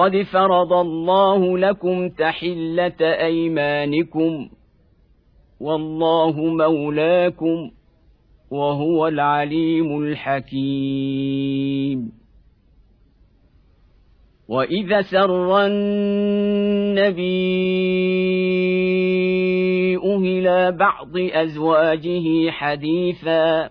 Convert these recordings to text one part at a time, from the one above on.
قد فرض الله لكم تحله ايمانكم والله مولاكم وهو العليم الحكيم واذا سر النبي إلى بعض ازواجه حديثا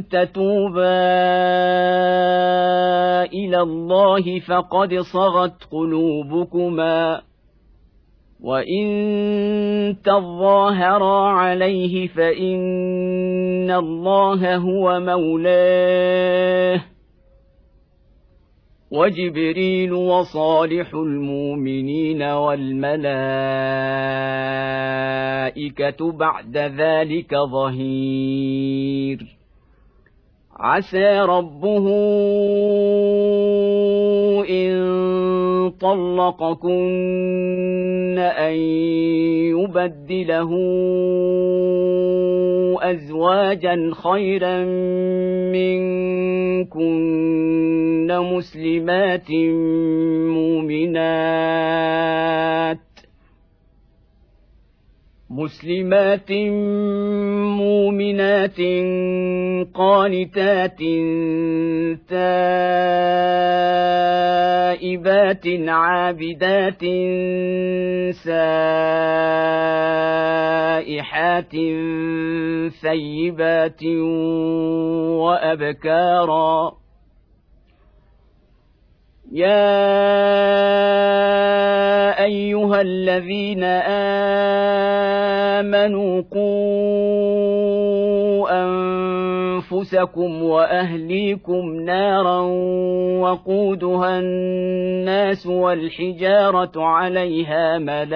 تتوبا إلى الله فقد صغت قلوبكما. وإن تظاهرا عليه فإن الله هو مولاه. وجبريل وصالح المؤمنين والملائكة بعد ذلك ظهير. عسى ربه إن طلقكن أن يبدله أزواجا خيرا منكن مسلمات مؤمنات. مسلمات مؤمنات قانتات تائبات عابدات سائحات ثيبات وأبكارا يا أيها الذين آمنوا قوا أنفسكم وأهليكم نارا وقودها الناس والحجارة عليها ملائكة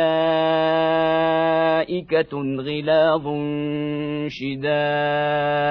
غلاظ شداد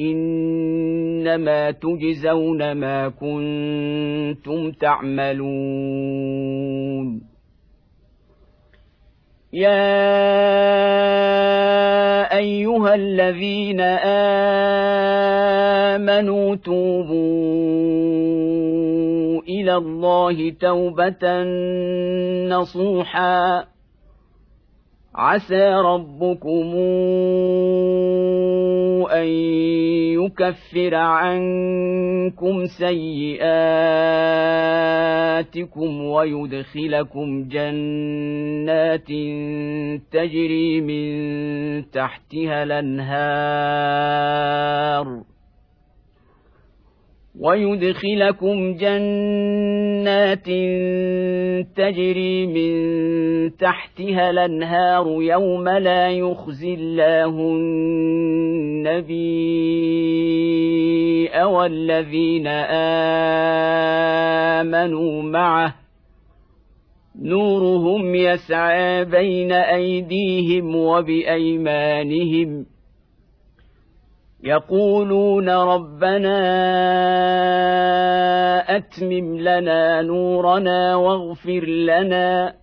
إنما تجزون ما كنتم تعملون. يا أيها الذين آمنوا توبوا إلى الله توبة نصوحا. عسى ربكم أن يكفر عنكم سيئاتكم ويدخلكم جنات تجري من تحتها الأنهار ويدخلكم جنات تجري من تحتها الأنهار يوم لا يخزي الله النبي والذين آمنوا معه. نورهم يسعى بين أيديهم وبأيمانهم. يقولون ربنا أتمم لنا نورنا واغفر لنا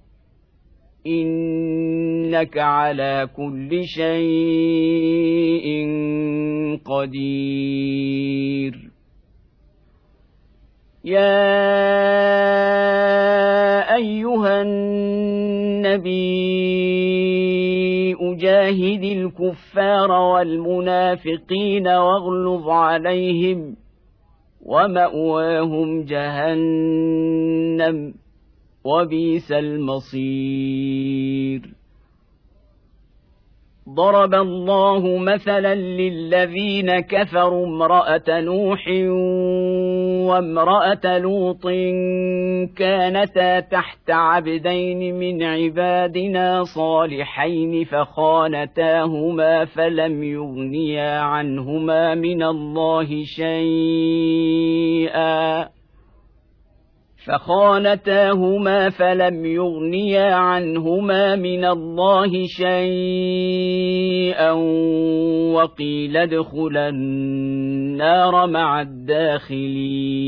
إنك على كل شيء قدير. يا أيها النبي أجاهد الكفار والمنافقين واغلظ عليهم ومأواهم جهنم وبئس المصير. ضرب الله مثلا للذين كفروا امرأة نوح وامرأة لوط كانتا تحت عبدين من عبادنا صالحين فخانتاهما فلم يغنيا عنهما من الله شيئا. فخانتاهما فلم يغنيا عنهما من الله شيئا وقيل ادخلا النار مع الداخلين.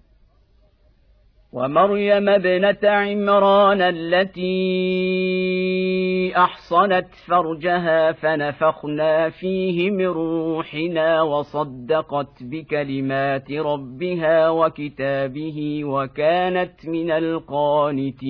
ومريم ابنة عمران التي أحصنت فرجها فنفخنا فيه من روحنا وصدقت بكلمات ربها وكتابه وكانت من القانتين.